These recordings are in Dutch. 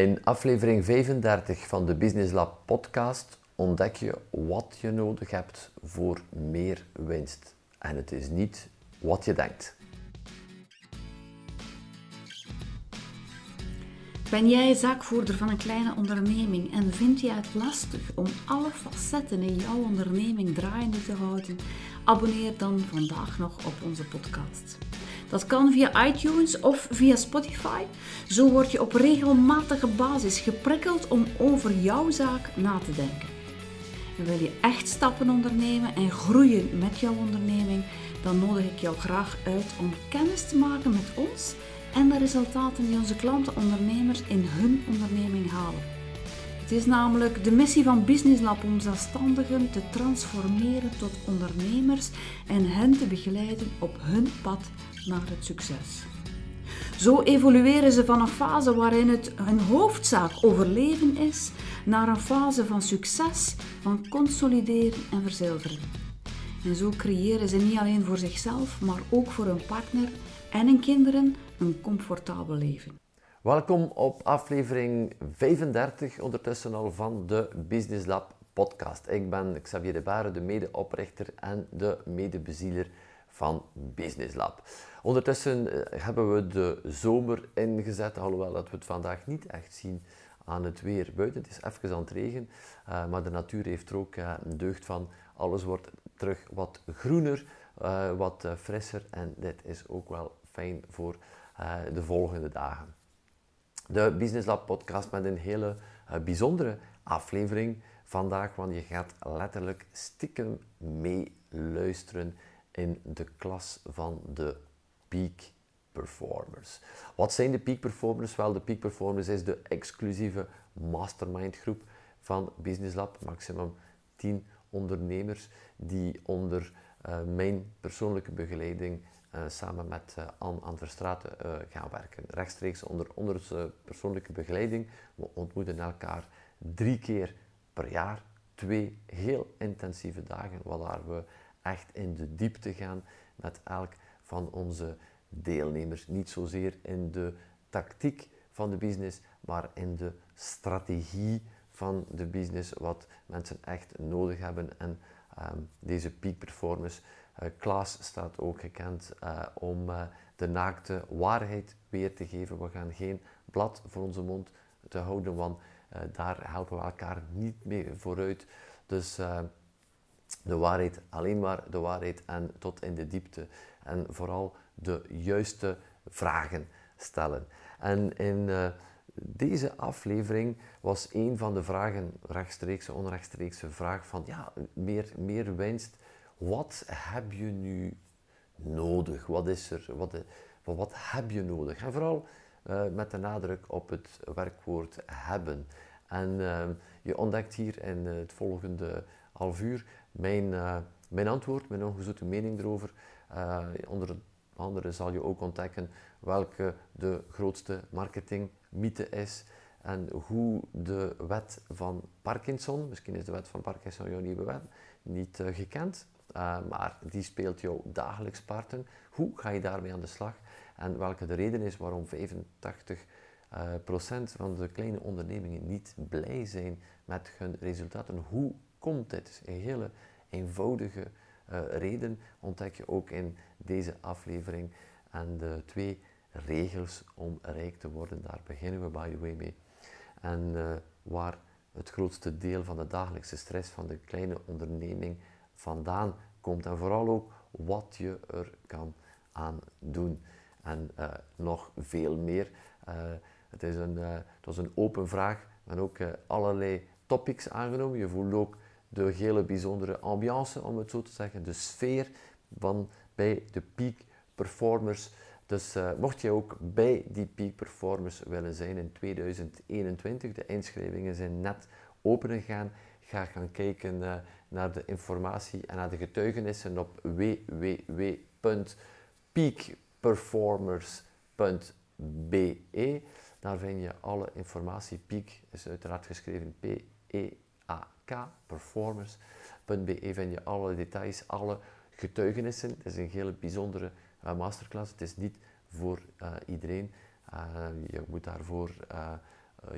In aflevering 35 van de Business Lab podcast ontdek je wat je nodig hebt voor meer winst. En het is niet wat je denkt. Ben jij zaakvoerder van een kleine onderneming en vind je het lastig om alle facetten in jouw onderneming draaiende te houden? Abonneer dan vandaag nog op onze podcast. Dat kan via iTunes of via Spotify. Zo word je op regelmatige basis geprikkeld om over jouw zaak na te denken. En wil je echt stappen ondernemen en groeien met jouw onderneming, dan nodig ik jou graag uit om kennis te maken met ons en de resultaten die onze klanten ondernemers in hun onderneming halen. Het is namelijk de missie van Business Lab om zelfstandigen te transformeren tot ondernemers en hen te begeleiden op hun pad naar het succes. Zo evolueren ze van een fase waarin het hun hoofdzaak overleven is, naar een fase van succes, van consolideren en verzilveren. En zo creëren ze niet alleen voor zichzelf, maar ook voor hun partner en hun kinderen een comfortabel leven. Welkom op aflevering 35 ondertussen al van de Business Lab podcast. Ik ben Xavier de Baren, de medeoprichter en de medebezieler van Business Lab. Ondertussen eh, hebben we de zomer ingezet, alhoewel dat we het vandaag niet echt zien aan het weer buiten. Het is even aan het regen, uh, maar de natuur heeft er ook uh, deugd van. Alles wordt terug wat groener, wat frisser en dit is ook wel fijn voor de volgende dagen. De Business Lab podcast met een hele bijzondere aflevering vandaag, want je gaat letterlijk stiekem meeluisteren in de klas van de peak performers. Wat zijn de peak performers? Wel, de peak performers is de exclusieve mastermind groep van Business Lab, maximum 10 ondernemers die onder uh, mijn persoonlijke begeleiding uh, samen met uh, Anne aan gaan werken. Rechtstreeks onder onze persoonlijke begeleiding. We ontmoeten elkaar drie keer per jaar, twee heel intensieve dagen, waar we echt in de diepte gaan met elk van onze deelnemers. Niet zozeer in de tactiek van de business, maar in de strategie van de business, wat mensen echt nodig hebben. En um, deze peak performance, uh, Klaas staat ook gekend uh, om uh, de naakte waarheid weer te geven. We gaan geen blad voor onze mond te houden, want daar helpen we elkaar niet mee vooruit. Dus de waarheid, alleen maar de waarheid en tot in de diepte. En vooral de juiste vragen stellen. En in uh, deze aflevering was een van de vragen, rechtstreekse, onrechtstreekse vraag van ja, meer, meer winst. Wat heb je nu nodig? Wat is er? Wat, wat heb je nodig? En vooral uh, met de nadruk op het werkwoord hebben. En je ontdekt hier in het volgende half uur mijn, uh, mijn antwoord, mijn ongezoete mening erover. Uh, onder andere zal je ook ontdekken welke de grootste marketingmythe is en hoe de wet van Parkinson, misschien is de wet van Parkinson jouw nieuwe wet, niet uh, gekend, maar die speelt jou dagelijks parten. Hoe ga je daarmee aan de slag en welke de reden is waarom 85 procent van de kleine ondernemingen niet blij zijn met hun resultaten? Hoe komt dit? Een hele eenvoudige uh, reden ontdek je ook in deze aflevering. En de twee regels om rijk te worden, daar beginnen we by the way mee. En uh, waar het grootste deel van de dagelijkse stress van de kleine onderneming vandaan komt. En vooral ook wat je er kan aan doen. En uh, nog veel meer. het, is een, het was een open vraag en ook allerlei topics aangenomen. Je voelt ook de hele bijzondere ambiance, om het zo te zeggen, de sfeer van bij de peak performers. Dus uh, mocht je ook bij die peak performers willen zijn in 2021, de inschrijvingen zijn net open gegaan. Ga gaan kijken uh, naar de informatie en naar de getuigenissen op www.peakperformers.be. Daar vind je alle informatie. Peak is uiteraard geschreven P-E kperformance.be vind je alle details, alle getuigenissen. Het is een hele bijzondere uh, masterclass. Het is niet voor uh, iedereen. Uh, je moet daarvoor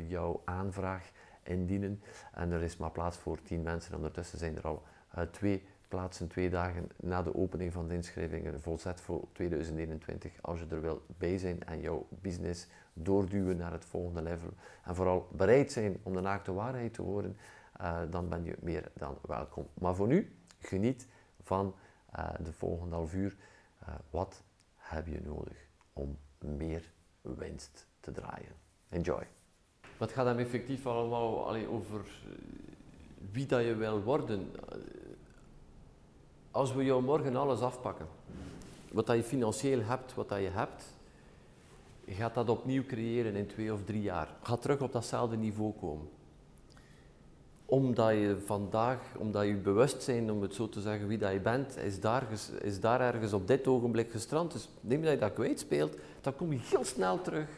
jouw aanvraag indienen. En er is maar plaats voor 10 mensen. Ondertussen zijn er al twee plaatsen, twee dagen na de opening van de inschrijvingen volzet voor 2021. Als je er wil bij zijn en jouw business doorduwen naar het volgende level. En vooral bereid zijn om de naakte waarheid te horen, uh, dan ben je meer dan welkom. Maar voor nu, geniet van uh, de volgende half uur. wat heb je nodig om meer winst te draaien? Enjoy! Wat gaat dan effectief allemaal over eh, wie dat je wil worden? Als we jou morgen alles afpakken, wat dat je financieel hebt, wat dat je hebt, gaat dat opnieuw creëren in twee of drie jaar. Gaat terug op datzelfde niveau komen. Omdat je vandaag, omdat je bewustzijn, om het zo te zeggen, wie dat je bent, is daar, is daar ergens op dit ogenblik gestrand. Dus neem dat je dat kwijtspeelt, dan kom je heel snel terug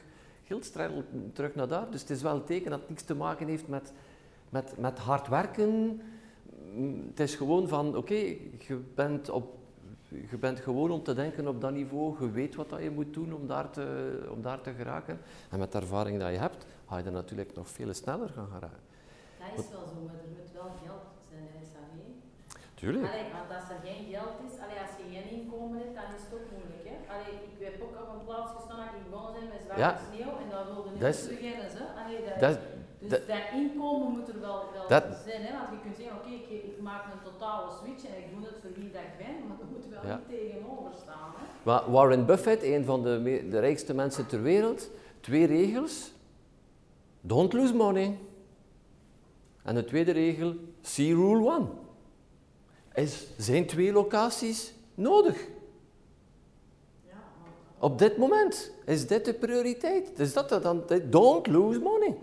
heel snel terug naar daar. Dus het is wel een teken dat het niets te maken heeft met, met, met hard werken. Mm, het is gewoon van, oké, je, bent op, je bent gewoon om te denken op dat niveau. Je weet wat dat je moet doen om daar, te, om daar te geraken. En met de ervaring die je hebt, ga je er natuurlijk nog veel sneller gaan geraken. Dat is wel zo, maar er moet wel geld zijn, is dat niet? Tuurlijk. Allee, want als er geen geld is, allee, als je geen inkomen hebt, dan is het ook moeilijk. Hè? Allee, ik heb ook op een plaats gestaan dat ik begonnen zijn met zwarte ja. sneeuw en dat wilde niet beginnen. Hè? Allee, dat, dat, dus dat, dat, inkomen moet er wel, wel dat, zijn. Hè? Want je kunt zeggen, oké, okay, ik, ik, maak een totale switch en ik doe het voor wie dat ik ben, maar er moet wel ja. niet tegenover staan. Hè? Maar Warren Buffett, een van de, de rijkste mensen ter wereld, twee regels. Don't lose money. En de tweede regel, see rule one is, zijn twee locaties nodig. Op dit moment is dit de prioriteit. Dus dat dan, don't lose money.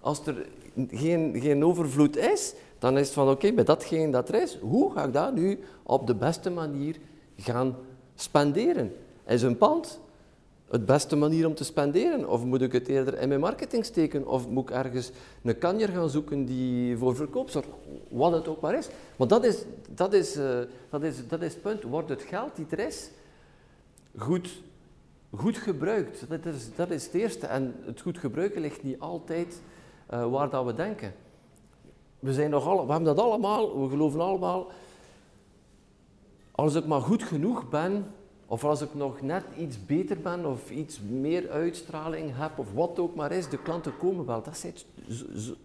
Als er geen, geen overvloed is, dan is het van oké, met datgene dat er is, hoe ga ik dat nu op de beste manier gaan spenderen? Is een pand het beste manier om te spenderen? Of moet ik het eerder in mijn marketing steken? Of moet ik ergens een kanjer gaan zoeken die voor verkoop zorgt? Wat het ook maar is. Maar dat is, dat is, uh, dat is, dat is het punt. Wordt het geld die er is goed, goed gebruikt? Dat is, dat is het eerste. En het goed gebruiken ligt niet altijd uh, waar dat we denken. We, zijn nog alle, we hebben dat allemaal, we geloven allemaal. Als ik maar goed genoeg ben, of als ik nog net iets beter ben of iets meer uitstraling heb of wat ook maar is, de klanten komen wel. Dat zit,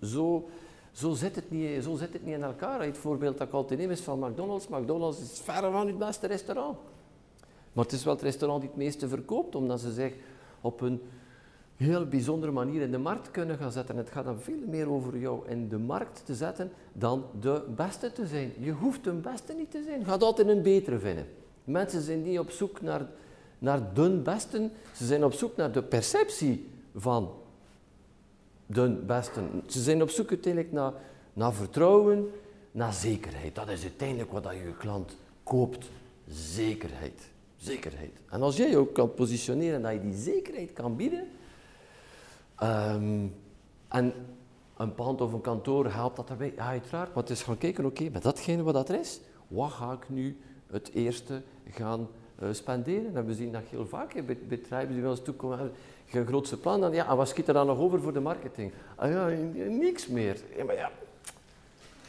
zo, zo, zit het niet, zo zit het niet in elkaar. Het voorbeeld dat ik altijd neem is van McDonald's. McDonald's is verre van het beste restaurant. Maar het is wel het restaurant die het meeste verkoopt, omdat ze zich op een heel bijzondere manier in de markt kunnen gaan zetten. Het gaat dan veel meer over jou in de markt te zetten dan de beste te zijn. Je hoeft een beste niet te zijn. Je gaat altijd een betere vinden. Mensen zijn niet op zoek naar, naar de besten, ze zijn op zoek naar de perceptie van de besten. Ze zijn op zoek uiteindelijk naar, naar vertrouwen, naar zekerheid. Dat is uiteindelijk wat je klant koopt. Zekerheid. Zekerheid. En als jij je ook kan positioneren dat je die zekerheid kan bieden, um, en een pand of een kantoor helpt dat erbij, ja, uiteraard. Maar het is gaan kijken, oké, met datgene wat dat er is, wat ga ik nu het eerste gaan uh, spenderen. En we zien dat heel vaak bedrijven die bij ons toekomen, hebben een grootste plan. Dan, ja, en wat schiet er dan nog over voor de marketing? Ah ja, niks meer. Ja, maar ja,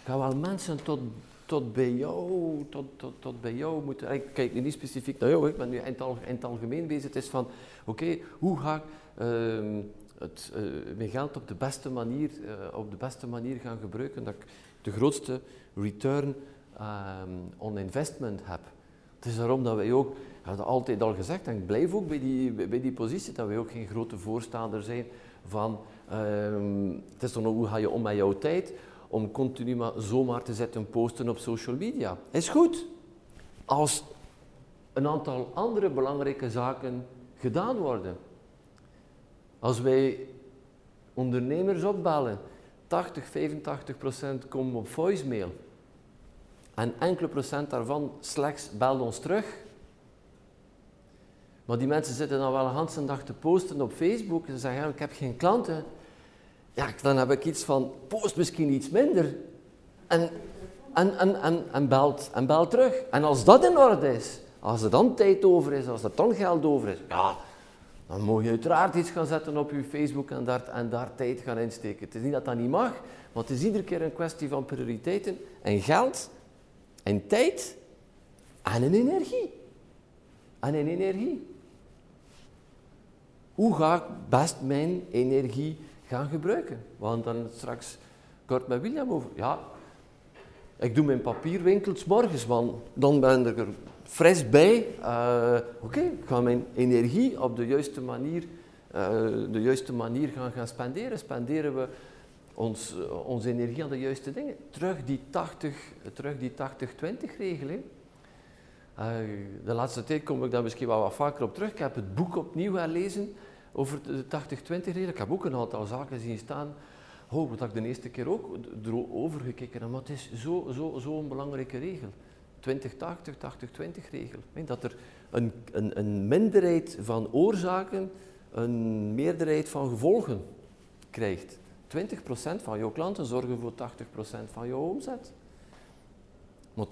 gaan wel mensen tot, tot bij jou, tot, tot, tot bij jou moeten... Ik kijk niet specifiek naar jou, ik ben nu in het, algemeen bezig. Het is van, oké, hoe ga ik... Uh, het, uh, mijn geld op de beste manier, uh, op de beste manier gaan gebruiken, dat ik de grootste return um, on investment heb. Het is daarom dat wij ook, ik heb altijd al gezegd, en ik blijf ook bij die, bij die positie, dat wij ook geen grote voorstander zijn van, um, het is dan ook hoe ga je om met jouw tijd, om continu maar zomaar te zetten posten op social media. Is goed. Als een aantal andere belangrijke zaken gedaan worden. Als wij ondernemers opbellen, 80, 85 procent komen op voicemail. En enkele procent daarvan slechts belt ons terug. Maar die mensen zitten dan wel een hele dag te posten op Facebook. Ze zeggen, ik heb geen klanten. Ja, dan heb ik iets van, post misschien iets minder. En, en, en, en, en, belt, en belt terug. En als dat in orde is, als er dan tijd over is, als er dan geld over is, ja, dan mag je uiteraard iets gaan zetten op je Facebook en daar, en daar tijd gaan insteken. Het is niet dat dat niet mag, maar het is iedere keer een kwestie van prioriteiten en geld en tijd en een energie. En een energie. Hoe ga ik best mijn energie gaan gebruiken? Want dan straks kort met William over. Ja, ik doe mijn papierwinkels morgens, want dan ben ik er fris bij. Uh, Oké, ik ga mijn energie op de juiste manier, uh, de juiste manier gaan, gaan spenderen. Spenderen we ons, uh, onze energie aan de juiste dingen? Terug die 80, terug die 80-20 regeling. de laatste tijd kom ik daar misschien wel wat vaker op terug. Ik heb het boek opnieuw herlezen over de 80-20 regel. Ik heb ook een aantal zaken zien staan oh, wat ik de eerste keer ook erover gekeken heb, maar het is zo'n zo, zo een belangrijke regel. 20-80, 80-20 regel. Dat er een, een, een minderheid van oorzaken een meerderheid van gevolgen krijgt. 20% van jouw klanten zorgen voor 80% van jouw omzet. Maar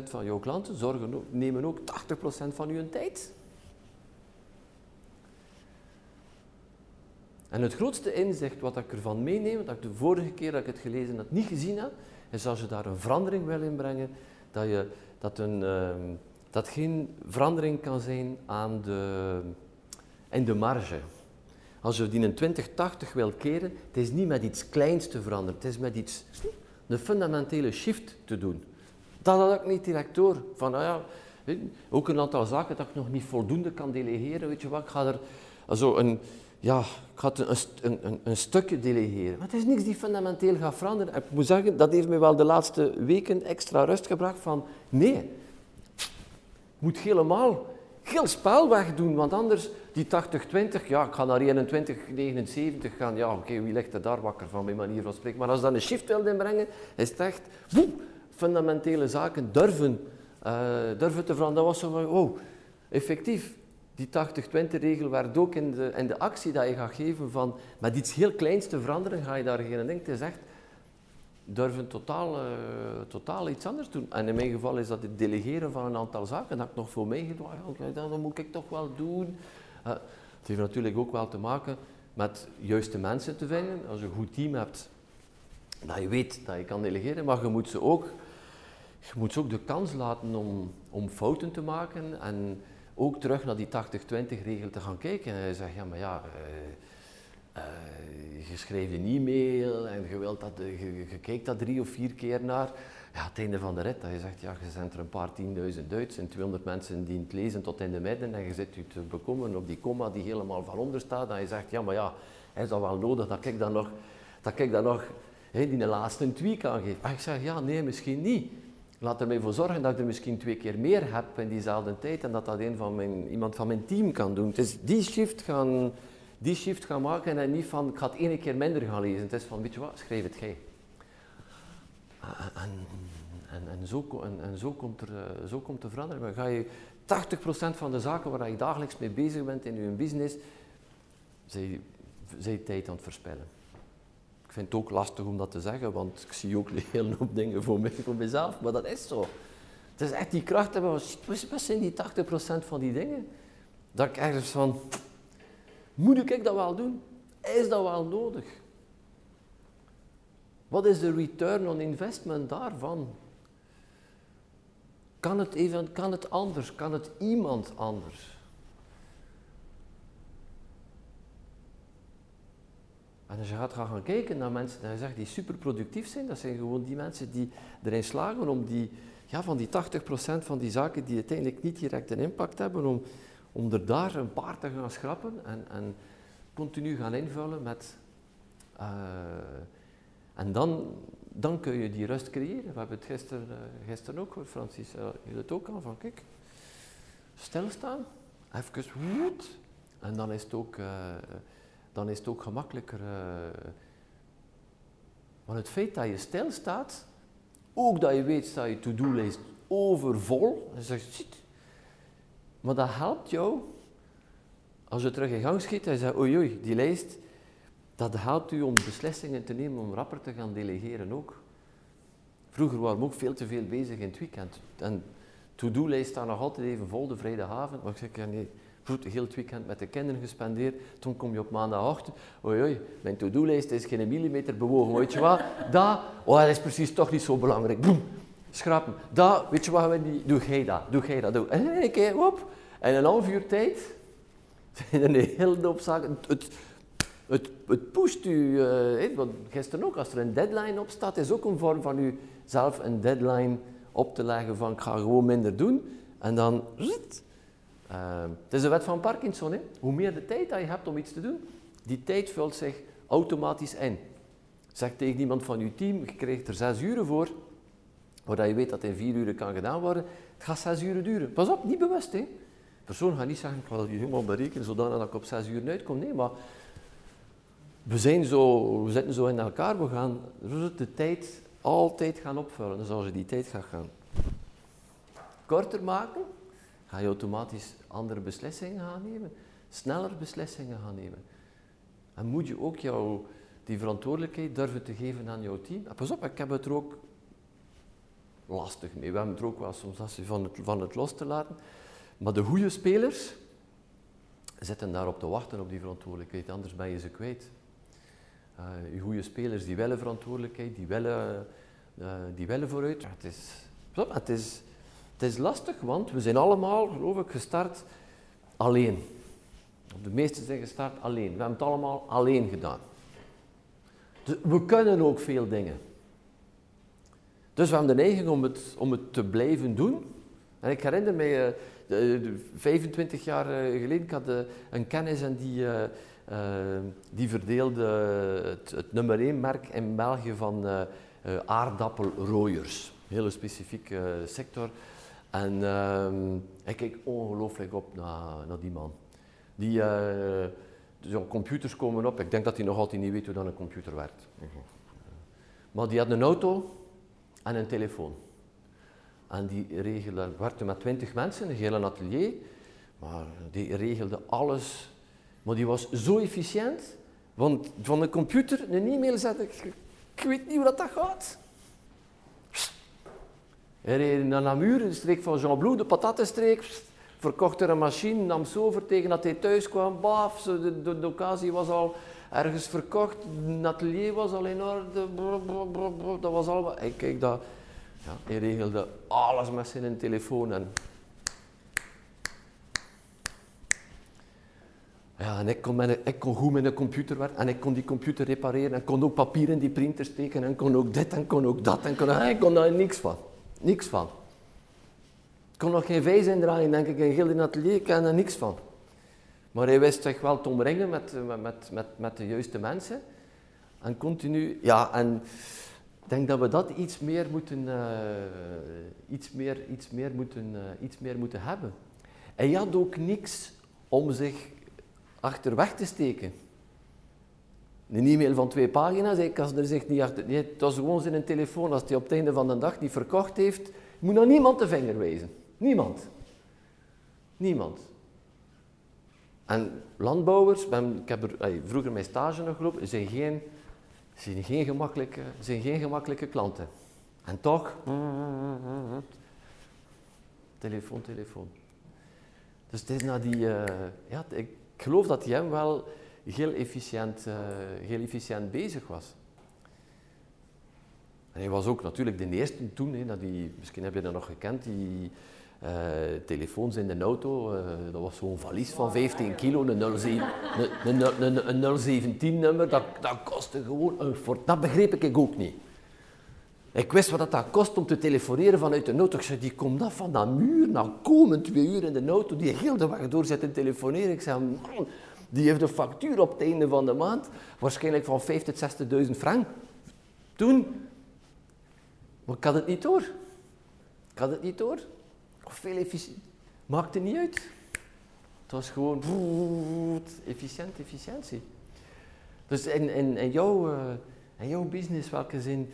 20% van jouw klanten zorgen, nemen ook 80% van je tijd. En het grootste inzicht wat ik ervan meeneem, dat ik de vorige keer dat ik het gelezen had niet gezien heb, is als je daar een verandering wil inbrengen, dat, je, dat, een, uh, dat geen verandering kan zijn aan de, in de marge. Als je die in 2080 wil keren, het is niet met iets kleins te veranderen, het is met iets, een fundamentele shift te doen. Dat had ik niet direct door. Van, nou ja, ook een aantal zaken dat ik nog niet voldoende kan delegeren, weet je wat, ik ga er zo een ja, ik een, een, stukje delegeren. Maar het is niks die fundamenteel gaat veranderen. ik moet zeggen, dat heeft me wel de laatste weken extra rust gebracht van, nee, moet helemaal heel spel wegdoen, want anders die 80-20, ja, ik ga naar 21-79 gaan, ja, oké, wie ligt er daar wakker van, mijn manier van spreken. Maar als dan een shift wil inbrengen, is het echt, woe, fundamentele zaken durven, uh, durven te veranderen. Dat was zo van, oh, effectief, die 80-20 regel werkt ook in de, in de actie dat je gaat geven van met iets heel kleins te veranderen, ga je daar geen ding. Het is durven totaal, uh, totaal iets anders doen. En in mijn geval is dat het delegeren van een aantal zaken dat ik nog voor mij gedwaagd dat moet ik toch wel doen. Uh, het heeft natuurlijk ook wel te maken met juiste mensen te vinden. Als je een goed team hebt, dat je weet dat je kan delegeren, maar je moet ze ook, je moet ze ook de kans laten om, om fouten te maken en ook terug naar die 80-20 regel te gaan kijken. En hij zegt, ja maar ja, uh, je schrijft een e-mail en je, wilt dat, kijkt dat drie of vier keer naar. Ja, het einde van de rit, dat je zegt, ja, je zendt er een paar tienduizend Duits en 200 mensen die het lezen tot in de midden en je zit je te bekomen op die komma die helemaal van onder staat. En je zegt, ja maar ja, is dat wel nodig dat ik dan nog, dat ik dan nog he, die laatste tweak aangeef. Maar ik zeg, ja, nee, misschien niet. Laat er voor zorgen dat ik er misschien twee keer meer heb in diezelfde tijd en dat dat een van mijn, iemand van mijn team kan doen. Is die shift gaan, die shift gaan maken en niet van ik ga het ene keer minder gaan lezen. Het is van, weet je wat, schrijf het jij. En, en, en, zo, en, en zo, komt er, eh, zo komt er verandering. Maar ga je 80% van de zaken waar je dagelijks mee bezig bent in je business, zijn je tijd aan het verspillen. Ik vind het ook lastig om dat te zeggen, want ik zie ook een hele hoop dingen voor, mij, voor mezelf, maar dat is zo. Het is echt die kracht hebben, wat zijn die 80% van die dingen? Dat ik ergens van, moet ik dat wel doen? Is dat wel nodig? Wat is de return on investment daarvan? Kan het, even, kan het anders? Kan het iemand anders? En als je gaat gaan kijken naar mensen die, zegt, die super productief zijn, dat zijn gewoon die mensen die erin slagen om die, ja, van die 80% van die zaken die uiteindelijk niet direct een impact hebben, om, om er daar een paar te gaan schrappen en, en continu gaan invullen met... Uh, en dan, dan kun je die rust creëren. We hebben het gisteren, uh, gisteren ook gehoord, Francis, uh, je het ook al van, kijk, stilstaan, even woed, en dan is het ook dan is het ook gemakkelijker. Want het feit dat je stilstaat, ook dat je weet dat je to-do-lijst overvol, en zegt, ziet, maar dat helpt jou als je terug in gang schiet je zegt, oei oei, die lijst, dat helpt u om beslissingen te nemen om rapper te gaan delegeren ook. Vroeger waren we ook veel te veel bezig in het weekend. En to-do-lijst staat nog altijd even vol de vrijdagavond, maar ik zeg, ja nee, heel het weekend met de kinderen gespendeerd. Toen kom je op maandagochtend. Oei, oei, mijn to-do-lijst is geen millimeter bewogen. Weet je wat? Dat, oh, dat is precies toch niet zo belangrijk. Boem, schrappen. Dat, weet je wat, doe jij dat, doe jij dat. Doe. En op. En een half uur tijd zijn een hele hoop zaken. Het, het, het pusht u, uh, want gisteren ook, als er een deadline op staat, is ook een vorm van u zelf een deadline op te leggen van ik ga gewoon minder doen. En dan, uh, het is de wet van Parkinson. Hè? Hoe meer de tijd dat je hebt om iets te doen, die tijd vult zich automatisch in. Zeg tegen iemand van je team, je krijgt er zes uren voor, waar je weet dat in vier uur kan gedaan worden. Het gaat zes uur duren. Pas op, niet bewust. Hè? Persoon gaat niet zeggen, ik ga dat helemaal berekenen, zodanig dat ik op zes uur uitkom. Nee, maar we, zijn zo, we zitten zo in elkaar, we gaan de tijd altijd gaan opvullen. Dus als je die tijd gaat gaan korter maken, ga je automatisch andere beslissingen gaan nemen, sneller beslissingen gaan nemen. En moet je ook jouw, die verantwoordelijkheid durven te geven aan jouw team. Pas op, ik heb het er ook lastig mee. We hebben het er ook wel soms lastig van het, van het los te laten. Maar de goede spelers zitten daarop te wachten op die verantwoordelijkheid, anders ben je ze kwijt. Uh, goede spelers die willen verantwoordelijkheid, die willen, uh, die willen vooruit. het, is, het, is, het is lastig, want we zijn allemaal, geloof ik, gestart alleen. De meesten zijn gestart alleen. We hebben het allemaal alleen gedaan. Dus we kunnen ook veel dingen. Dus we hebben de neiging om het, om het te blijven doen. En ik herinner uh, 25 jaar geleden, ik had een kennis en die die verdeelde het, het, nummer 1 merk in België van aardappelrooiers. Een hele specifieke sector. En ik keek ongelooflijk op naar, naar die man. Die, dus computers komen op. Ik denk dat hij nog altijd niet weet hoe dan een computer werkt. Maar die had een auto en een telefoon. En die regelde, werkte met twintig mensen, een hele atelier. Maar die regelde alles. Maar die was zo efficiënt, want van een computer een e-mail zetten, ik, ik weet niet hoe dat, dat gaat. Hij reed naar Namur, een streek van Jean Blou, de patatenstreek, verkocht er een machine, nam zo over tegen dat hij thuis kwam, baf, de, de, de occasie was al ergens verkocht, een atelier was al in orde, dat was allemaal... Hij, kijk, dat, ja, hij regelde alles met zijn telefoon en Ja, en ik kon, met ik kon goed met computer werken en ik kon die computer repareren en kon ook papier in die printer steken en kon ook dit en kon ook dat en kon, ik kon daar niks van. Niks van. Ik kon nog geen vijs indraaien, denk ik, in heel in atelier, ik er niks van. Maar hij wist zich wel te omringen met, met, met, met de juiste mensen. En continu, ja, en denk dat we dat iets meer moeten, uh, iets meer, iets meer moeten, uh, iets meer moeten hebben. Hij had ook niks om zich achterweg te steken. Een e-mail van twee pagina's, ik kan er zich niet achter... Nee, het was gewoon zijn telefoon. Als hij op het einde van de dag die verkocht heeft, moet naar niemand de vinger wijzen. Niemand. Niemand. En landbouwers, ik heb er vroeger mijn stage nog gelopen, zijn geen, zijn geen, gemakkelijke, zijn geen gemakkelijke klanten. En toch, telefoon, telefoon. Dus het is na die, uh, ja, ik, geloof dat hij hem wel heel efficiënt, uh, heel efficiënt bezig was. En hij was ook natuurlijk de eerste toen, hè, dat die, misschien heb je dat nog gekend, die uh, telefoons in de auto. Uh, dat was zo'n valies van 15 kilo, een, 07, een, een, een 017 nummer, dat, dat kostte gewoon een fort. Dat begreep ik ook niet. Ik wist wat dat kost om te telefoneren vanuit de auto. Ik zei, die komt af van dat muur, nou komen twee uur in de auto, die heel de weg door zit te telefoneren. Ik zei, man, die heeft een factuur op het einde van de maand, waarschijnlijk van 50.000 tot 60.000 frank. Toen, maar ik had het niet door. Ik had het niet door. Veel efficiënt. Maakte niet uit. Het was gewoon efficiënt, efficiëntie. Dus in, in, jouw, in jouw business, welke zin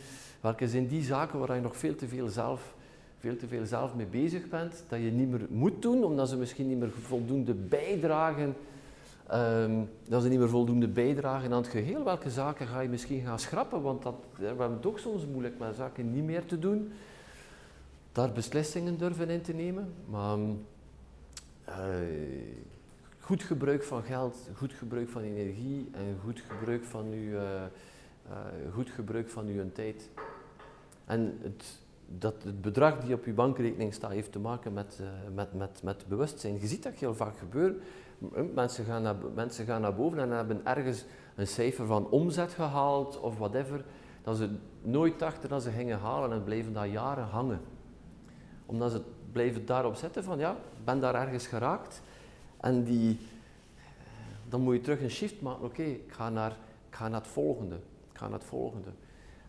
Welke zijn die zaken waar je nog veel te veel zelf, veel te veel zelf mee bezig bent, dat je niet meer moet doen, omdat ze misschien niet meer voldoende bijdragen, um, dat ze niet meer voldoende bijdragen aan het geheel. Welke zaken ga je misschien gaan schrappen, want dat, we hebben het ook soms moeilijk met zaken niet meer te doen. Daar beslissingen durven in te nemen. Maar uh, goed gebruik van geld, goed gebruik van energie en goed gebruik van uw, uh, goed gebruik van uw tijd. En het, dat het bedrag die op uw bankrekening staat heeft te maken met, met, met, met bewustzijn. Je ziet dat heel vaak gebeuren. Mensen gaan, naar, mensen gaan naar boven en hebben ergens een cijfer van omzet gehaald of whatever, dat ze nooit dachten dat ze gingen halen en bleven daar jaren hangen. Omdat ze blijven daarop zetten van ja, ik ben daar ergens geraakt en die, dan moet je terug een shift maken. Oké, ik, ga naar, ga naar het volgende. Ik ga naar het volgende.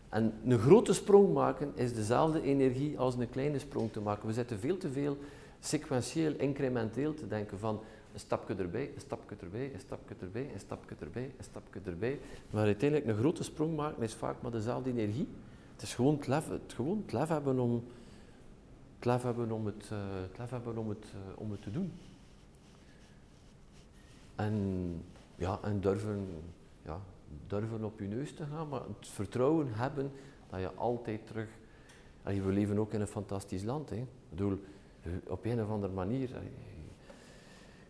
En een grote sprong maken is dezelfde energie als een kleine sprong te maken. We zitten veel te veel sequentieel, incrementeel te denken van een stapje erbij, een stapje erbij, een stapje erbij, een stapje erbij, een stapje erbij. Maar uiteindelijk een grote sprong maken is vaak maar dezelfde energie. Het is gewoon het, gewoon het lef hebben om het hebben om het, uh, hebben om het, uh, om het te doen. En, ja, en durven, ja, durven op je neus te gaan, maar het vertrouwen hebben dat je altijd terug... Allee, we leven ook in een fantastisch land. Hè. Ik op een of andere manier...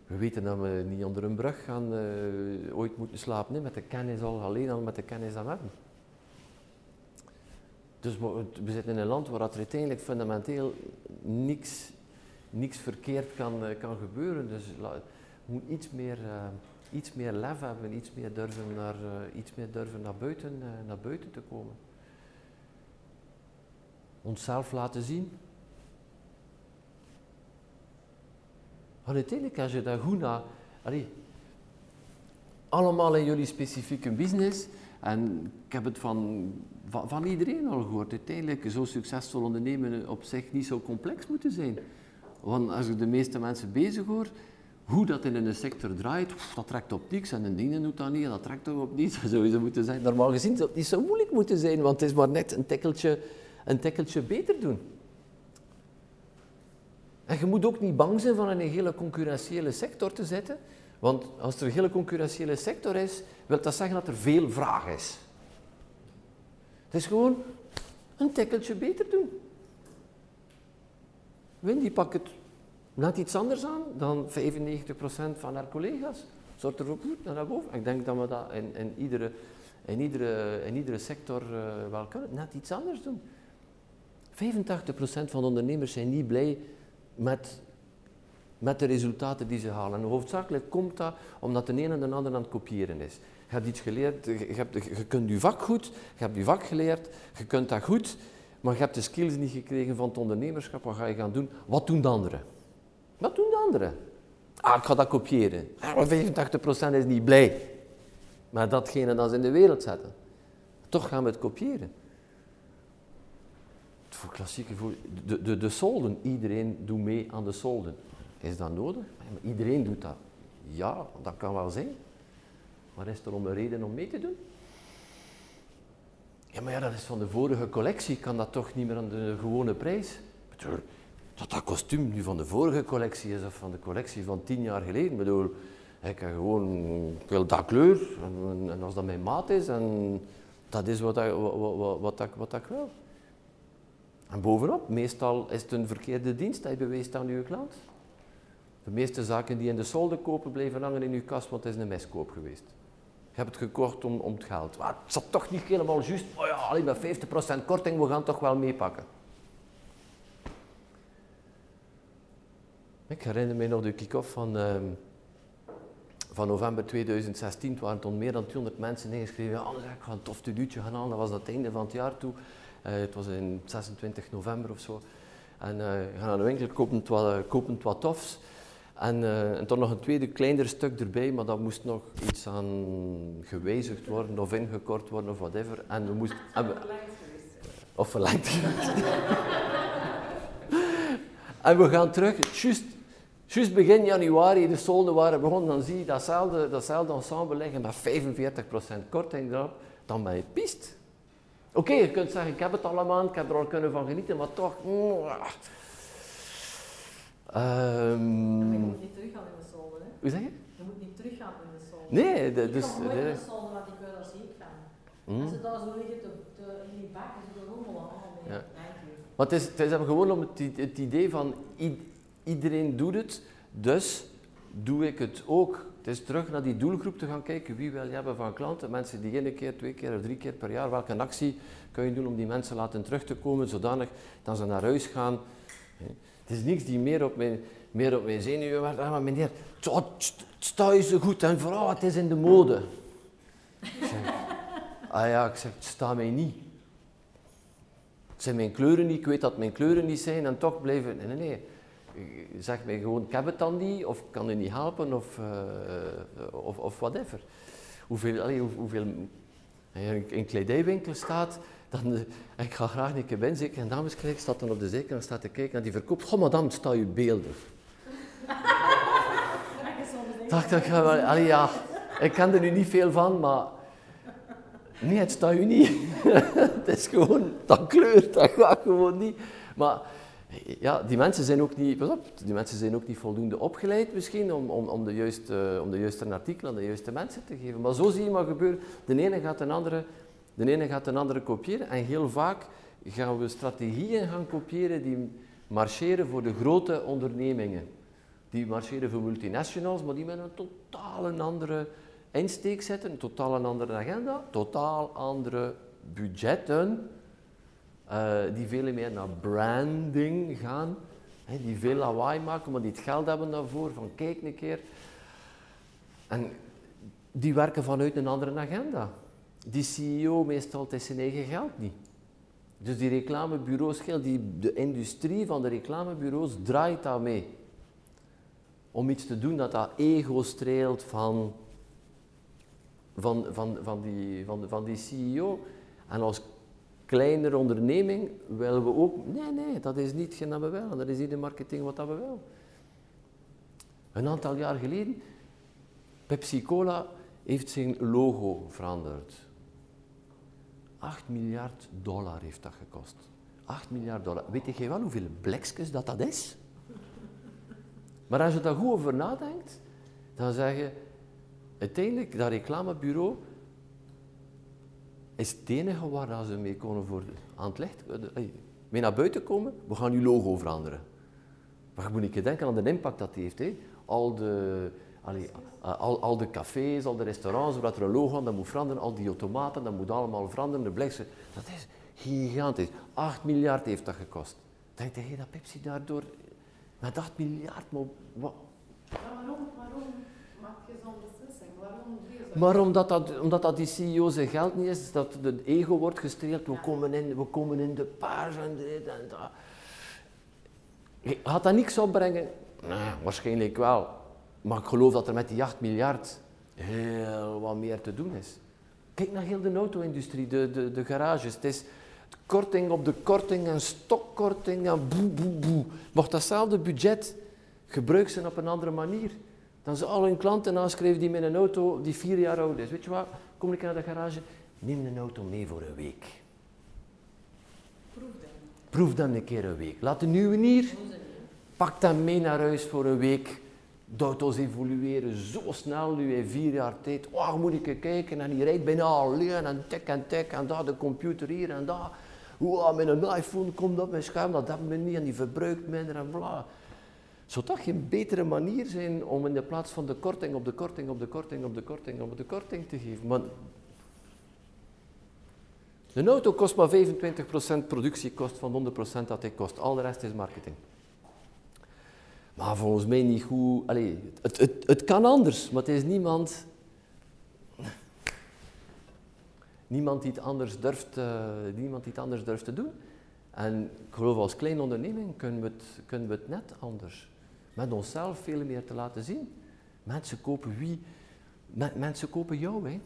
we weten dat we niet onder een brug gaan uh, ooit moeten slapen, hè, met de kennis al, alleen al met de kennis dat we hebben. Dus we zitten in een land waar er uiteindelijk fundamenteel niks, niks verkeerd kan, uh, kan gebeuren. Dus moet iets meer, uh, iets meer lef hebben, iets meer durven naar, uh, iets meer durven naar, buiten, naar buiten te komen. Onszelf laten zien. Uiteindelijk, als je daar goed. Allee, allemaal in jullie specifieke business, en ik heb het van, van, van, iedereen al gehoord, uiteindelijk zo succesvol ondernemen op zich niet zo complex moeten zijn. Want als ik de meeste mensen bezig hoor, hoe dat in een sector draait, dat trekt op niks en een ding doet dat niet en dat trekt ook op niets. Zou je moeten zijn. Normaal gezien zou het niet zo moeilijk moeten zijn, want het is maar net een tikkeltje, een tikkeltje beter doen. En je moet ook niet bang zijn van in een hele concurrentiële sector te zitten, want als er een hele concurrentiële sector is, wil dat zeggen dat er veel vraag is. Het is gewoon een tikkeltje beter doen. Win, die pak het net iets anders aan dan 95% van haar collega's. Zorgt er ook goed naar boven. Ik denk dat we dat in, in, iedere, in, iedere, iedere sector uh, wel kunnen. Net iets anders doen. 85% van de ondernemers zijn niet blij met, met de resultaten die ze halen. En hoofdzakelijk komt dat omdat de een en de ander aan het kopiëren is. Je hebt iets geleerd, je, kunt je vak goed, je hebt je vak geleerd, je kunt dat goed, maar je hebt de skills niet gekregen van het ondernemerschap. Wat ga je gaan doen? Wat doen de anderen? Wat doen de anderen? Ah, ik ga dat kopiëren. Ah, 85% is niet blij met datgene dat ze in de wereld zetten. Toch gaan we het kopiëren. Voor klassieke voor de, de, de solden. Iedereen doet mee aan de solden. Is dat nodig? iedereen doet dat. Ja, dat kan wel zijn. Maar is er om een reden om mee te doen? Ja, maar ja, dat is van de vorige collectie. Kan dat toch niet meer aan de gewone prijs? dat dat kostuum nu van de vorige collectie is of van de collectie van tien jaar geleden. Ik bedoel, ik heb gewoon, ik wil dat kleur en, als dat mijn maat is en dat is wat, ik, wat, wat, wat, wat wil. En bovenop, meestal is het een verkeerde dienst dat je beweest aan je klant. De meeste zaken die in de solde kopen blijven hangen in je kast, want het is een miskoop geweest. Je hebt het gekocht om, om het geld. Maar het zat toch niet helemaal juist. Oh ja, alleen met 50% korting, we gaan toch wel meepakken. Ik herinner me nog de kick-off van, uh, van november 2016. Het waren toen meer dan 200 mensen ingeschreven. Ja, ik ga een tof teduutje gaan halen. Dat was het einde van het jaar toe. Uh, het was in 26 november of zo. En uh, gaan naar de winkel, kopen wat, kopen wat tofs. En, uh, en toch nog een tweede, kleiner stuk erbij, maar dat moest nog iets aan gewijzigd worden of ingekort worden of whatever. En we moesten... En we, of verlengd En we gaan terug, juist begin januari, de solden waren begonnen, dan zie je datzelfde, datzelfde ensemble liggen met 45% korting erop, dan ben je pist. Oké, je kunt zeggen, ik heb het allemaal, ik heb er al kunnen van genieten, maar toch... Um, je moet niet teruggaan in de solden, hè? Hoe zeg je? Je moet niet teruggaan in de solden. Nee, de, dus... Ik nooit in de solden, want ik wil er ziek van. Mm. Als ze daar zo liggen te, te, in die bakken, ze rommelen allemaal mee. Ja. Maar het is, het is gewoon om het, het idee van iedereen doet het, dus doe ik het ook. Het is terug naar die doelgroep te gaan kijken. Wie wil je hebben van klanten? Mensen die één keer, twee keer of drie keer per jaar. Welke actie kun je doen om die mensen laten terug te komen, zodanig dat ze naar huis gaan. Het is niks die meer op mijn, meer op mijn zenuwen. Ah, maar meneer, sta je zo goed en vooral het is in de mode. ah ja, ik zeg, het staat mij niet. Het zijn mijn kleuren niet, ik weet dat mijn kleuren niet zijn en toch blijven... Nee, nee, nee. Zeg mij gewoon, ik heb het dan niet, of kan u niet helpen, of, uh, of, of whatever. Hoeveel, allee, hoe, hoeveel... In een kledijwinkel staat, dan, uh, ik ga graag een keer binnen, zeker dameskleding, staat dan op de zijkant en staat te kijken naar die verkoopt. Goh, madame, sta je beelden. dacht ik, allee, ja, ik ken er nu niet veel van, maar Nee, het staat u niet. het is gewoon, dat kleurt, dat gaat gewoon niet. Maar ja, die mensen zijn ook niet, pas op, die mensen zijn ook niet voldoende opgeleid misschien om, om, om, de, juiste, om de juiste artikelen aan de juiste mensen te geven. Maar zo zie je maar gebeuren. De ene gaat de andere, de ene gaat de andere kopiëren en heel vaak gaan we strategieën gaan kopiëren die marcheren voor de grote ondernemingen. Die marcheren voor multinationals, maar die met een totaal andere insteek zetten, een totaal een andere agenda, totaal andere budgetten, uh, die veel meer naar branding gaan, hè, die veel lawaai maken, maar die het geld hebben daarvoor, van kijk een keer. En die werken vanuit een andere agenda. Die CEO meestal zijn eigen geld niet. Dus die reclamebureaus, die, de industrie van de reclamebureaus draait daarmee. Om iets te doen dat dat ego streelt van van, van, van, die, van, van die CEO. En als kleinere onderneming willen we ook... Nee, nee, dat is niet wat we willen. Dat is niet de marketing wat we willen. Een aantal jaar geleden, Pepsi-Cola heeft zijn logo veranderd. 8 miljard dollar heeft dat gekost. 8 miljard dollar. Weet je wel hoeveel blikjes dat dat is? Maar als je daar goed over nadenkt, dan zeg je, uiteindelijk, dat reclamebureau is het enige waar ze mee kunnen voor aan het licht mee naar buiten komen. We gaan uw logo veranderen. Maar je moet niet denken aan de impact dat die heeft. Hè. Al, de, allee, al, al de cafés, al de restaurants waar er een logo aan dat moet veranderen, al die automaten, dat moet allemaal veranderen. De blikse, dat is gigantisch. 8 miljard heeft dat gekost. Denk je dat Pepsi daardoor met 8 miljard, maar wat? Waarom, waarom maak je zo'n maar omdat dat, omdat dat die CEO zijn geld niet is, dat het ego wordt gestreeld, we komen in, we komen in de paars en dit en dat. Gaat dat niks opbrengen? Nee, waarschijnlijk wel. Maar ik geloof dat er met die 8 miljard heel wat meer te doen is. Kijk naar heel de auto-industrie, de, de, de garages. Het is korting op de korting en stokkorting en boe, boe, boe. Mocht datzelfde budget gebruikt zijn op een andere manier. Dan ze al hun klanten aanschrijven die met een auto die vier jaar oud is. Weet je wat, kom ik naar de garage, neem een auto mee voor een week. Proef dan. Proef dan een keer een week. Laat de nieuwe hier, pak dan mee naar huis voor een week. De auto's evolueren zo snel nu in vier jaar tijd. Oh, moet ik kijken en die rijdt bijna alleen en tik en tik en daar de computer hier en daar. Oh, met een iPhone komt op mijn scherm, dat hebben we niet en die verbruikt minder en bla. Zou dat geen betere manier zijn om in de plaats van de korting op de korting op de korting op de korting op de korting te geven? Maar een auto kost maar 25% productiekost van 100% dat hij kost. Al de rest is marketing. Maar volgens mij niet goed. Allee, het, het, het kan anders, maar het is niemand. Niemand die het anders durft, uh, niemand die het anders durft te doen. En ik geloof als kleine onderneming kunnen we het, kunnen we het net anders met onszelf veel meer te laten zien. Mensen kopen wie? mensen kopen jou, hè.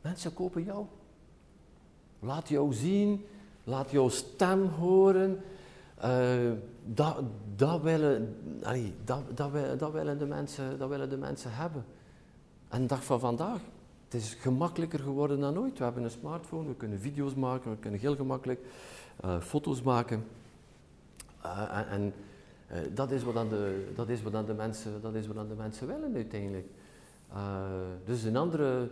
Mensen kopen jou. Laat jou zien, laat jouw stem horen. Uh, dat, willen, dat, willen de mensen, dat willen de mensen hebben. En de dag van vandaag, het is gemakkelijker geworden dan ooit. We hebben een smartphone, we kunnen video's maken, we kunnen heel gemakkelijk uh, foto's maken. Uh, en, dat, is wat dan de, dat, is wat dan de mensen, dat is wat dan de mensen willen uiteindelijk. Dus een andere,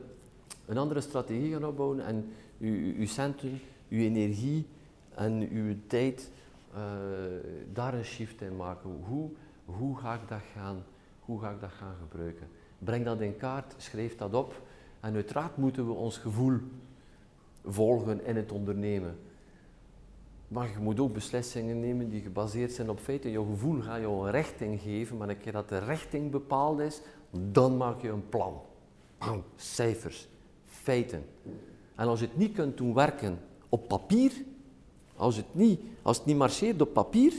een andere strategie gaan opbouwen en uw, uw centen, uw energie en uw tijd uh, daar een shift in maken. Hoe, hoe ga ik dat gaan, Hoe ga ik dat gaan gebruiken? Breng dat in kaart, schrijf dat op. En uiteraard moeten we ons gevoel volgen in het ondernemen. Maar je moet ook beslissingen nemen die gebaseerd zijn op feiten. Je gevoel gaat jou een richting geven, maar een keer dat de richting bepaald is, dan maak je een plan. Cijfers, feiten. En als je het niet kunt doen werken op papier, als het niet, als het niet marcheert op papier,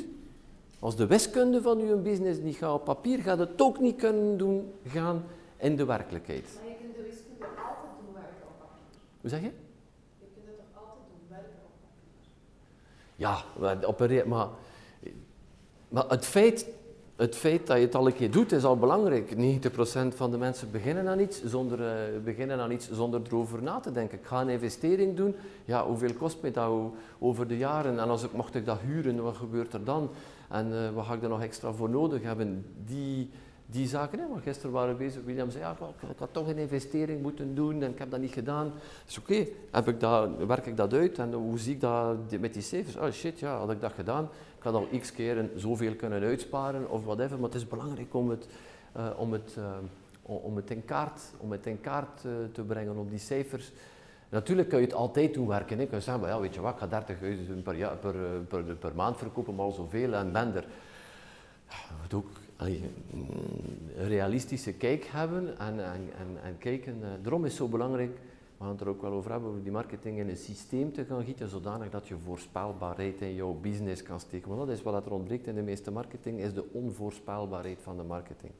als de wiskunde van je business niet gaat op papier, gaat het ook niet kunnen doen gaan in de werkelijkheid. Maar je kunt de wiskunde altijd doen werken op papier. Hoe zeg je? Je kunt het toch altijd doen werken op papier? Ja, op een, maar, maar het feit het feit dat je het al een keer doet is al belangrijk. 90% van de mensen beginnen aan iets zonder, uh, beginnen aan iets zonder erover na te denken. Ik ga een investering doen. Ja, hoeveel kost mij dat over de jaren? En als ik, mocht ik dat huren, wat gebeurt er dan? En uh, wat ga ik er nog extra voor nodig hebben? Die, die zaken, hè, gisteren waren we bezig, William zei, ja, ik, ik had toch een investering moeten doen en ik heb dat niet gedaan. is oké, okay. werk ik dat uit en hoe zie ik dat met die cijfers? Oh shit, ja, had ik dat gedaan, ik had al x keer zoveel kunnen uitsparen of whatever, maar het is belangrijk om het, uh, om het, uh, om het in kaart, om het in kaart uh, te brengen, om die cijfers. Natuurlijk kun je het altijd doen werken. Je kunt zeggen, ja, weet je wat, ik ga 30.000 per, jaar, per, per, per, maand verkopen, maar zoveel en ben er. Ook een realistische kijk hebben en, en, en, en kijken. daarom is het zo belangrijk gaan het er ook wel over hebben, over die marketing in een systeem te gaan gieten, zodanig dat je voorspelbaarheid in jouw business kan steken. Want dat is wat er ontbreekt in de meeste marketing, is de onvoorspelbaarheid van de marketing.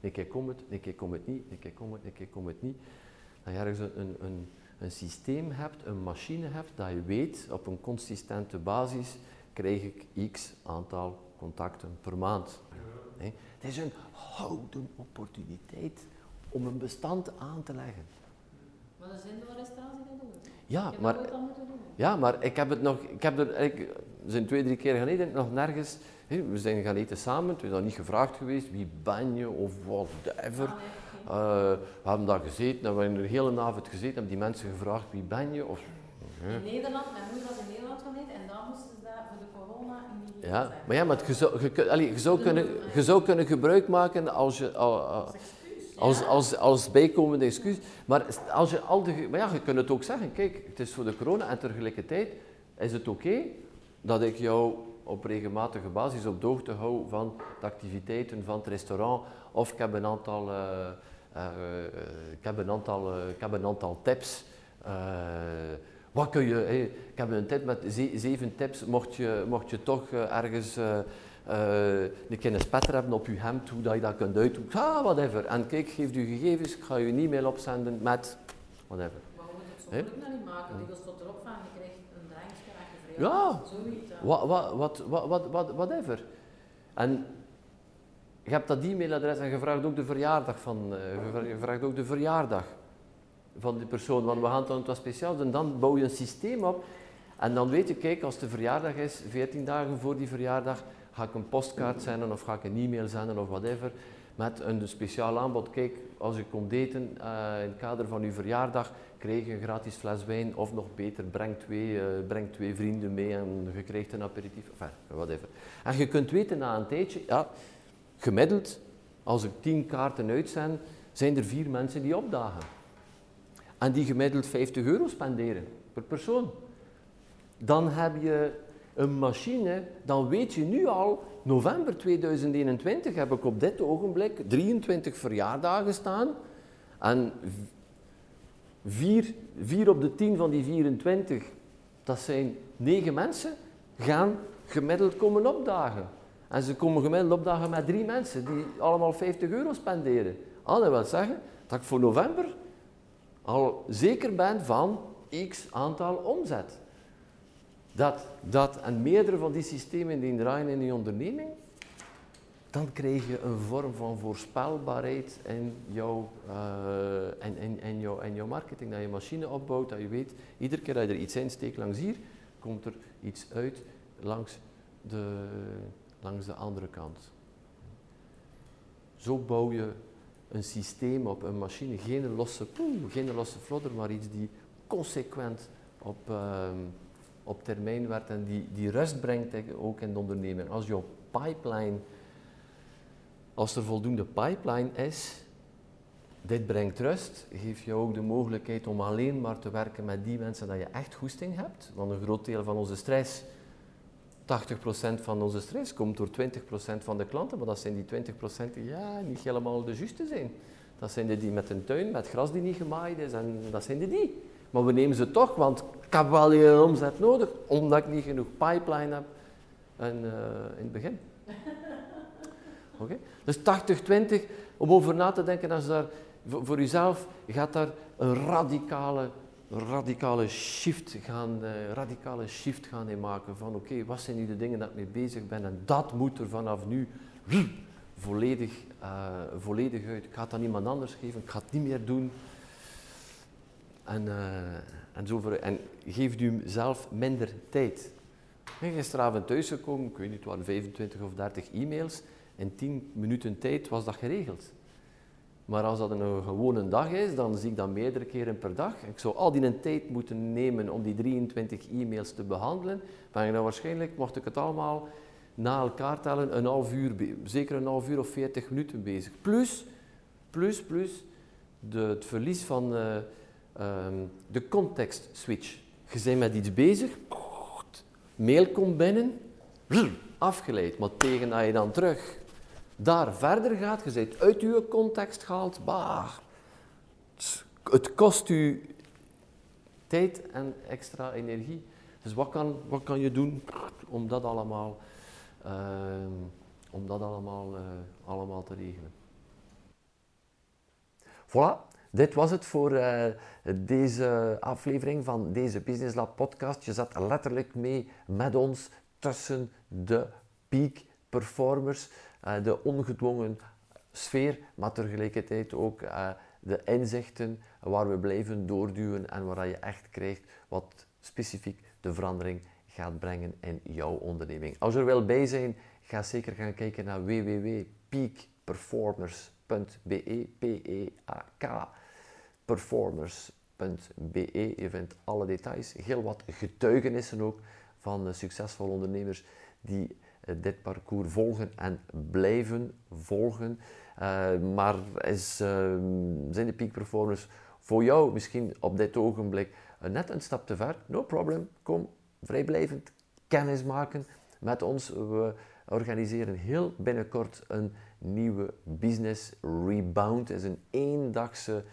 Een keer het, een keer het niet, een keer het, een keer het niet. Dat je ergens een, een, een systeem hebt, een machine hebt, dat je weet, op een consistente basis krijg ik x aantal contacten per maand. Het is een houden opportuniteit om een bestand aan te leggen. Maar er zijn de arrestatie dat doen. Ja, maar, ja, maar ik heb het nog, ik heb er, ik, zijn twee, drie keer geleden nog nergens, we zijn gaan eten samen, toen is dat niet gevraagd geweest, wie ben je of whatever. Ah, uh, we hebben daar gezeten, en we hebben de hele avond gezeten, hebben die mensen gevraagd, wie ben je? Of, in Nederland, mijn moeder was in Nederland geweest en dan moesten ze daar voor de corona in die Ja, maar ja, maar het, je, zou, je, je, zou kunnen, je zou kunnen gebruik maken als je... Uh, als, als, als bijkomende excuus. Maar, als je al de, maar ja, je kunt het ook zeggen, kijk, het is voor de corona en tegelijkertijd is het oké dat ik jou op regelmatige basis op de hoogte hou van de activiteiten van het restaurant of ik heb een aantal, uh, uh, ik heb een aantal, ik heb een aantal tips. wat kun je, hey, ik heb een tip met zeven tips, mocht je, mocht je toch ergens uh, een spetter hebben op je hemd, hoe dat je dat kunt uitdoen. Ah, whatever. En kijk, geef je gegevens, ik ga je een e-mail opzenden met whatever. Maar we moeten het zo nou niet maken. Die tot erop van, je krijgt een drankje en je Ja, wat, wat, wat, wat, wat, whatever. En je hebt dat e-mailadres en je vraagt ook de verjaardag van, uh, je vraagt ook de verjaardag van die persoon, want we gaan het dan wat speciaal doen. Dan bouw je een systeem op en dan weet je, kijk, als de verjaardag is, 14 dagen voor die verjaardag, Ga ik een postkaart zenden of ga ik een e-mail zenden of whatever. Met een speciaal aanbod. Kijk, als je komt eten uh, in het kader van uw verjaardag, krijg je een gratis fles wijn. Of nog beter, breng twee, uh, breng twee vrienden mee en je krijgt een aperitief. Enfin, whatever. En je kunt weten na een tijdje, ja, gemiddeld, als ik tien kaarten uitzend, zijn er vier mensen die opdagen. En die gemiddeld 50 euro spenderen per persoon. Dan heb je een machine, dan weet je nu al, november 2021 heb ik op dit ogenblik 23 verjaardagen staan. En 4, 4 op de 10 van die 24, dat zijn 9 mensen, gaan gemiddeld komen opdagen. En ze komen gemiddeld opdagen met drie mensen die allemaal 50 euro spenderen. Ah, dat wil zeggen dat ik voor november al zeker ben van x aantal omzet dat, dat en meerdere van die systemen die draaien in je onderneming, dan krijg je een vorm van voorspelbaarheid in jouw, uh, in, in, in, jouw, in jouw marketing. Dat je machine opbouwt, dat je weet, iedere keer dat je er iets insteekt langs hier, komt er iets uit langs de, langs de andere kant. Zo bouw je een systeem op, een machine, geen losse, poeh, geen losse vlodder, maar iets die consequent op... Uh, op termijn werkt en die, die rust brengt ook in de onderneming. Als jouw pipeline als er voldoende pipeline is, dit brengt rust, geeft je ook de mogelijkheid om alleen maar te werken met die mensen dat je echt goesting hebt. Want een groot deel van onze stress, 80% van onze stress, komt door 20% van de klanten. Maar dat zijn die 20% die ja, niet helemaal de juiste zijn. Dat zijn de die met een tuin, met gras die niet gemaaid is. En dat zijn de die. Maar we nemen ze toch, want ik heb wel je omzet nodig, omdat ik niet genoeg pipeline heb en, uh, in het begin. Oké? Dus 80-20, om over na te denken, als daar voor, voor uzelf gaat daar een radicale, radicale shift gaan, uh, radicale shift gaan in maken van oké, wat zijn nu de dingen dat ik mee bezig ben en dat moet er vanaf nu volledig, uh, volledig uit. Ik ga het aan iemand anders geven, ik ga het niet meer doen. En, uh, en, zo voor, en geeft u zelf minder tijd. Ben gisteravond thuisgekomen, ik weet niet, het waren 25 of 30 e-mails. In 10 minuten tijd was dat geregeld. Maar als dat een gewone dag is, dan zie ik dat meerdere keren per dag. Ik zou al die een tijd moeten nemen om die 23 e-mails te behandelen. Ben dan waarschijnlijk, mocht ik het allemaal na elkaar tellen, een half uur, zeker een half uur of 40 minuten bezig. Plus, plus, plus de, het verlies van uh, um, de context switch. Je bent met iets bezig, mail komt binnen, afgeleid. Maar tegen dat je dan terug daar verder gaat, je bent uit je context gehaald, bah, het kost u tijd en extra energie. Dus wat kan, wat kan je doen om dat allemaal, uh, om dat allemaal, uh, allemaal te regelen? Voilà, dit was het voor uh, deze aflevering van deze Business Lab podcast. Je zat letterlijk mee met ons tussen de peak performers. Eh, de ongedwongen sfeer, maar tegelijkertijd ook uh, de inzichten waar we blijven doorduwen en waar je echt krijgt wat specifiek de verandering gaat brengen in jouw onderneming. Als je er wil bij zijn, ga zeker gaan kijken naar www.peakperformers.be, P-E-A-K, performers.be. Je vindt alle details, heel wat getuigenissen ook van succesvolle ondernemers die eh, dit parcours volgen en blijven volgen. Uh, maar is, uh, zijn de peak performers voor jou misschien op dit ogenblik net een stap te ver? No problem. Kom vrijblijvend kennis maken met ons. We organiseren heel binnenkort een nieuwe business rebound. Het is een eendagse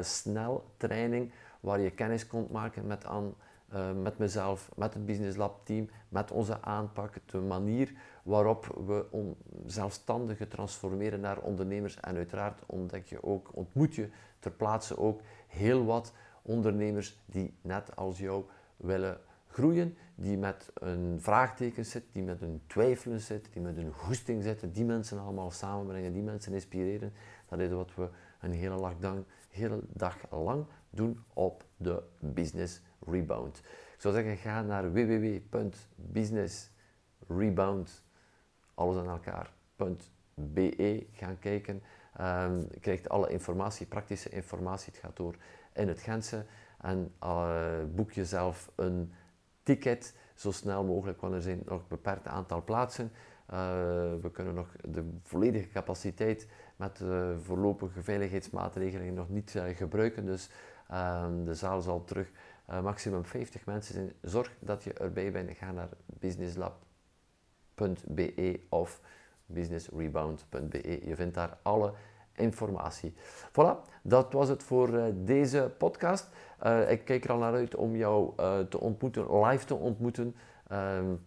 sneltraining waar je kennis kunt maken met aan uh, met mezelf, met het Business Lab team, met onze aanpak, de manier waarop we on, zelfstandigen transformeren naar ondernemers. En uiteraard ontdek je ook, ontmoet je ter plaatse ook heel wat ondernemers die net als jou willen groeien, die met een vraagteken zitten, die met een twijfelen zitten, die met een goesting zitten, die mensen allemaal samenbrengen, die mensen inspireren. Dat is wat we een hele dag, hele dag lang doen op de Business Rebound. Ik zou zeggen, ga naar www.businessrebound, alles aan elkaar.be, gaan kijken. Um, je krijgt alle informatie, praktische informatie. Het gaat door in het Gentse. En uh, boek jezelf een ticket zo snel mogelijk, want er zijn nog een beperkt aantal plaatsen. Uh, we kunnen nog de volledige capaciteit met de voorlopige veiligheidsmaatregelen nog niet uh, gebruiken. Dus um, de zaal zal terug uh, maximum 50 mensen zijn. Zorg dat je erbij bent. Ga naar businesslab.be of businessrebound.be. Je vindt daar alle informatie. Voilà, dat was het voor deze podcast. Ik kijk er al naar uit om jou te ontmoeten, live te ontmoeten. Um,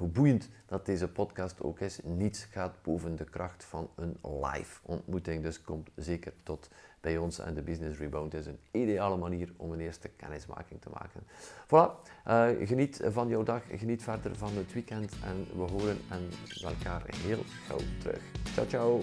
hoe boeiend dat deze podcast ook is, niets gaat boven de kracht van een live ontmoeting. Dus kom zeker tot bij ons en de Business Rebound is een ideale manier om een eerste kennismaking te maken. Voilà, uh, geniet van jouw dag, geniet verder van het weekend en we horen en elkaar heel gauw terug. Ciao, ciao!